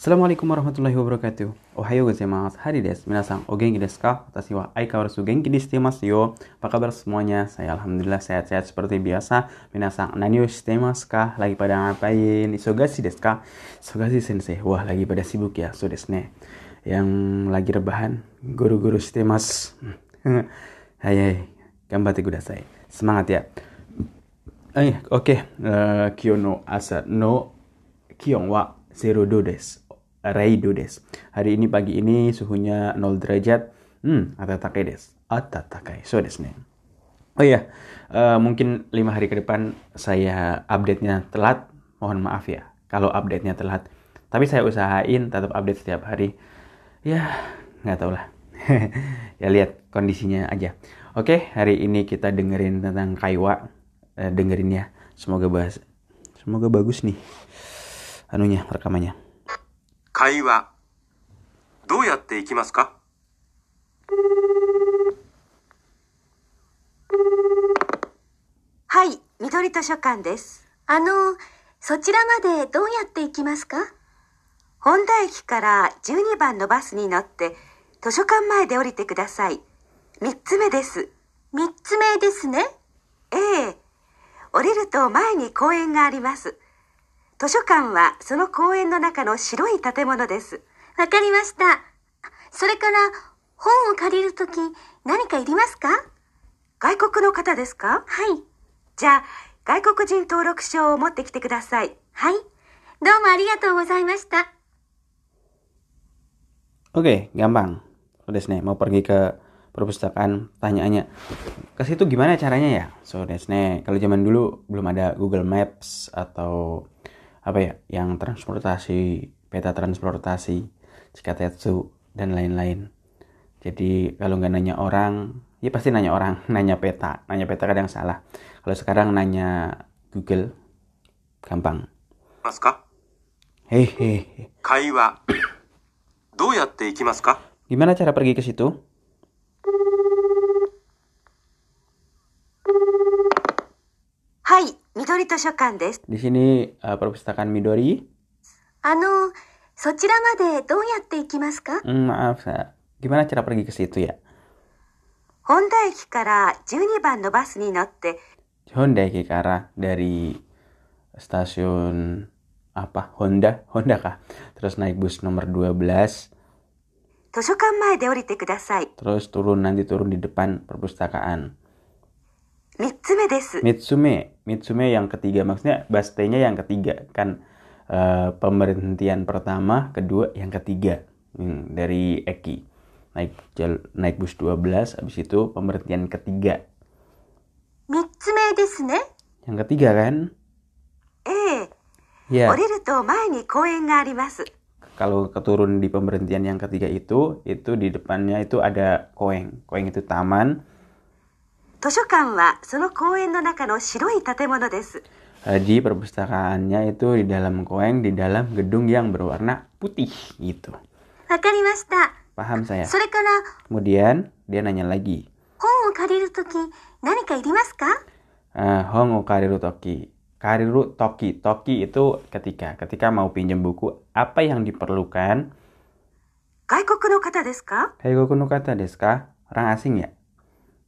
Assalamualaikum warahmatullahi wabarakatuh. Ohayo gozaimasu. Hari desu. Minasan, o genki desu ka? Watashi wa aikawarasu genki desu yo. Apa kabar semuanya? Saya alhamdulillah sehat-sehat seperti biasa. Minasan, nani o shitemasu ka? Lagi pada ngapain? Isogashi desu ka? Isogashi sensei. Wah, lagi pada sibuk ya. So desu ne. Yang lagi rebahan, guru-guru shitemasu. hai hai. Gambatte kudasai. Semangat ya. Eh, oke. Okay. Uh, kyo no asa no kion wa 0 desu. Reido des. Hari ini pagi ini suhunya 0 derajat. Hmm, atatakai des. Atatakai. So des nih. Oh iya, uh, mungkin lima hari ke depan saya update-nya telat. Mohon maaf ya kalau update-nya telat. Tapi saya usahain tetap update setiap hari. Ya, nggak tau lah. ya lihat kondisinya aja. Oke, hari ini kita dengerin tentang Kaiwa. Uh, dengerin ya. Semoga bahas. Semoga bagus nih. Anunya rekamannya. 会話どうやっていきますか？はい、緑図書館です。あの、そちらまでどうやって行きますか？本田駅から12番のバスに乗って、図書館前で降りてください。3つ目です。3つ目ですねええ。降りると前に公園があります。図書館はその公園の中の白い建物です。わかりました。それから、本を借りるとき何かいりますか外国の方ですかはい。じゃあ、外国人登録証を持ってきてください。はい。どうもありがとうございました。Oke, gampang. So desne, mau pergi ke perpustakaan, tanyaannya ke situ gimana caranya ya? So desne, kalau zaman dulu belum ada Google Maps atau apa ya yang transportasi peta transportasi Cikatetsu dan lain-lain. Jadi kalau nggak nanya orang ya pasti nanya orang nanya peta. Nanya peta kadang salah. Kalau sekarang nanya Google gampang. Hehehe gimana cara pergi ke situ? Hai 緑図書館です。 Di sini uh, perpustakaan Midori. あの、そちらまでどうやって行きますか Hmm, maaf, saya. Gimana cara pergi ke situ ya? 本田駅から12番のバスに乗って、 Honda Kikara dari stasiun apa? Honda, Honda kah? Terus naik bus nomor 12, 図書館前で降りてください。 terus turun nanti turun di depan perpustakaan. Mitsume desu. Mitsume. Mitsume yang ketiga. Maksudnya bastenya yang ketiga. Kan uh, pemberhentian pertama, kedua, yang ketiga. Hmm, dari Eki. Naik jel, naik bus 12, habis itu pemberhentian ketiga. Mitsume desu? Yang ketiga kan? Eh. Ya. Kalau keturun di pemberhentian yang ketiga itu, itu di depannya itu ada koeng. Koeng itu taman 図書館はその公園の中の白い建物です。 Eh, Di perpustakaannya itu di dalam koeng, di dalam gedung yang berwarna putih gitu. わかりました。 Paham saya? それから、 Kemudian dia nanya lagi. 本を借りるとき何かいりますか Eh, Hongo kariru toki. Kariru toki. Toki itu ketika. Ketika mau pinjam buku, apa yang diperlukan? 外国の方ですか Heigoku no kata desu ka? Orang asing ya?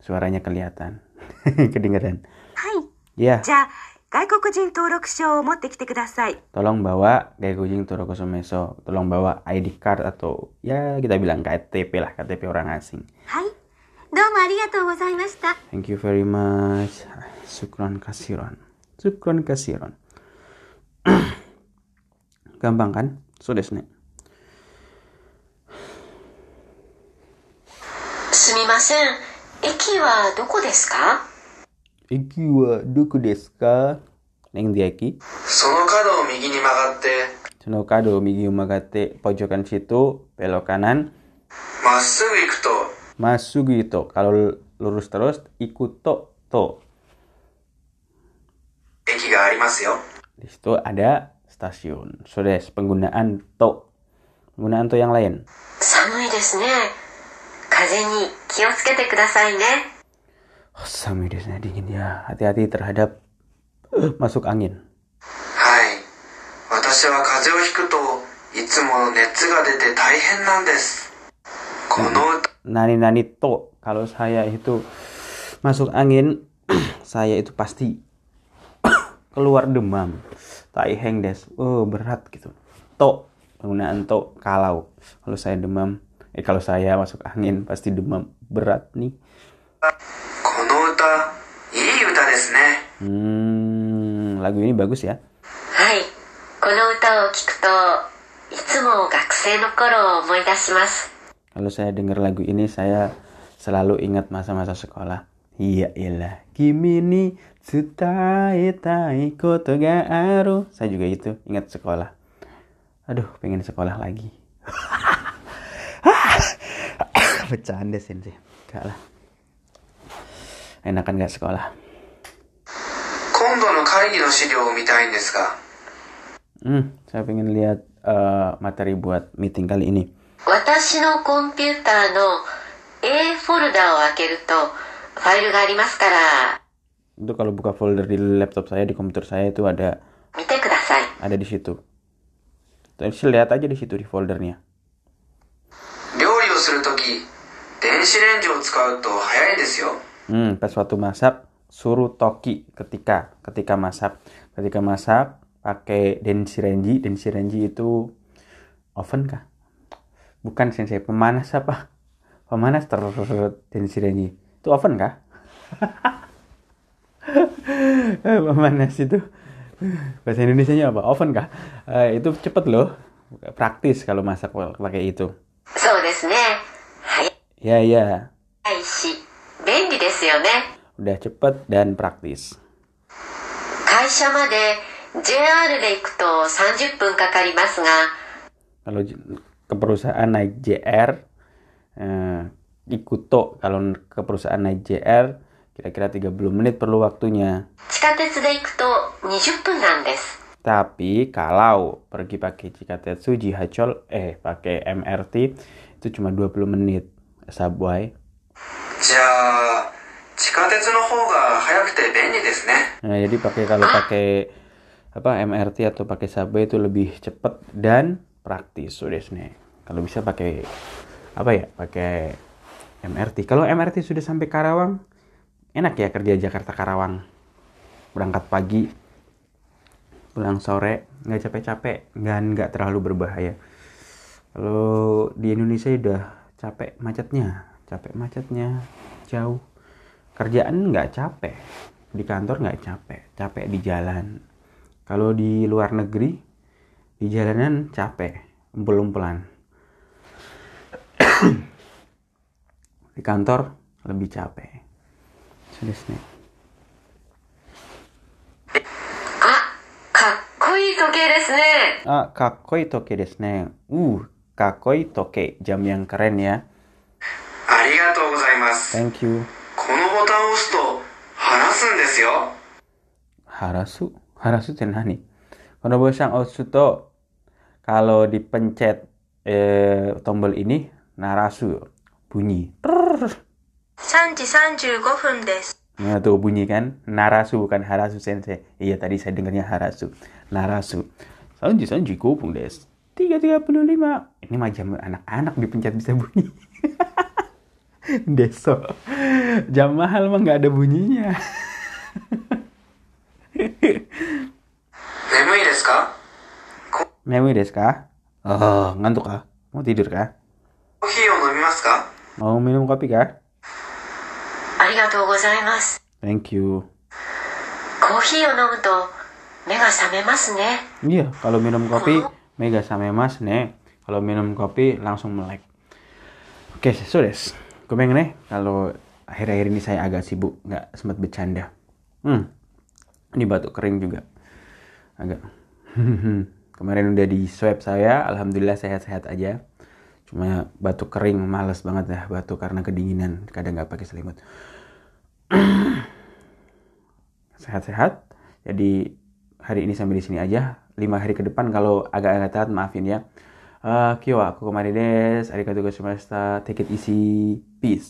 Suaranya kelihatan. Kedengaran. Hai. Ya. Ja, gaikokujin torokshou motte kite kudasai. Tolong bawa gaikokujin torokoso meso. Tolong bawa ID card atau ya kita bilang KTP lah, KTP orang asing. Hai. Domo arigatou gozaimashita. Thank you very much. Sukron kasiron. Sukron kasiron. Gampang kan? Sudah so Sumimasen. desu ne すみません。駅はどこですか Iki wa doku desu ka? Neng diaki その角を右に曲がって Sunokado Migi Umagate pojokan situ belok kanan まっすぐ行くと masuk gitu kalau lurus terus ikut to to 駅がありますよ Di situ ada stasiun. Sudah penggunaan to. Penggunaan to yang lain. 寒いですね。 風に気をつけてくださいね。 Oh, Sami desnya dingin ya. Hati-hati terhadap eh, masuk angin. はい私は風邪をひくと いつも熱が出て大変なんです。この歌、 nani nani to kalau saya itu masuk angin saya itu pasti keluar demam taiheng des oh berat gitu to penggunaan to kalau kalau saya demam eh kalau saya masuk angin pasti demam berat nih. Hmm lagu ini bagus ya. Hai, kalau saya dengar lagu ini saya selalu ingat masa-masa sekolah. Iya ilah kimi ni tsutai tai koto ga aru. Saya juga itu ingat sekolah. Aduh pengen sekolah lagi. Bercanda sensei. Enggak lah. Enakan gak sekolah. 今度の会議の資料を見たいんですが、 Hmm, saya pengen lihat eh, materi buat meeting kali ini. 私のコンピューターの A フォルダを開けるとファイルがありますから Itu kalau buka folder di laptop saya di komputer saya itu ada 見てください ada di situ. Terus lihat aja di situ di foldernya. 電子レンジを使うと早いですよ。 Hmm, pas waktu masak suruh toki ketika ketika masak. Ketika masak pakai densirenji. Densirenji itu oven kah? Bukan sensei, pemanas apa? Pemanas terus densirenji. Itu oven kah? Eh, pemanas itu bahasa Indonesia apa? Oven kah? Eh, itu cepet loh. Praktis kalau masak pakai itu. そうですね Ya, ya. Aishi, benji desu yo ne. Udah cepet dan praktis. Kaisha made JR de iku to 30 pun kakarimasu ga. Kalau ke perusahaan naik JR eh, ikuto kalau ke perusahaan naik JR kira-kira 30 menit perlu waktunya. Chikatetsu de iku to 20 pun nan desu. Tapi kalau pergi pakai Cikatsu Jihachol eh pakai MRT itu cuma 20 menit subway じゃあ、地下鉄の方が早くて便利ですね。 nah jadi pakai kalau pakai apa MRT atau pakai subway itu lebih cepat dan praktis sudah nih kalau bisa pakai apa ya pakai MRT kalau MRT sudah sampai Karawang enak ya kerja Jakarta Karawang berangkat pagi pulang sore nggak capek-capek nggak nggak terlalu berbahaya kalau di Indonesia udah capek macetnya capek macetnya jauh. Kerjaan nggak capek di kantor nggak capek capek di jalan. Kalau di luar negeri di jalanan capek belum pelan di kantor lebih capek. Sudah snack. ah kakkoi toke desu ne. Ah kakkoi toke desu ne. Uh kakoi toke jam yang keren ya ありがとうございます。 thank you このボタンを押すと、話すんですよ。 harasu harasu itu nani kalau bosang osuto kalau dipencet eh, tombol ini narasu bunyi 3時35分です。 Nah, tuh bunyi kan narasu bukan harasu sensei iya tadi saya dengarnya harasu narasu sanji sanji kupung des 3.35 ini mah jam anak-anak dipencet bisa bunyi deso jam mahal mah nggak ada bunyinya Memu desu ka? Oh, ngantuk kah? Mau tidur kah? Kopi ka? Mau minum kopi kah? Thank you. Kopi to, ne. Iya, kalau minum kopi. Oh mega sama mas nih. Kalau minum kopi langsung melek. Oke, sudah. Gue pengen nih kalau akhir-akhir ini saya agak sibuk, nggak sempat bercanda. Hmm, ini batuk kering juga. Agak. Kemarin udah di swab saya, alhamdulillah sehat-sehat aja. Cuma batuk kering, males banget ya batuk karena kedinginan. Kadang nggak pakai selimut. Sehat-sehat. Jadi hari ini sampai di sini aja. Lima hari ke depan kalau agak-agak telat maafin ya. Uh, kyo wa aku kemarin des. Arigatou gozaimashita. Take it easy. Peace.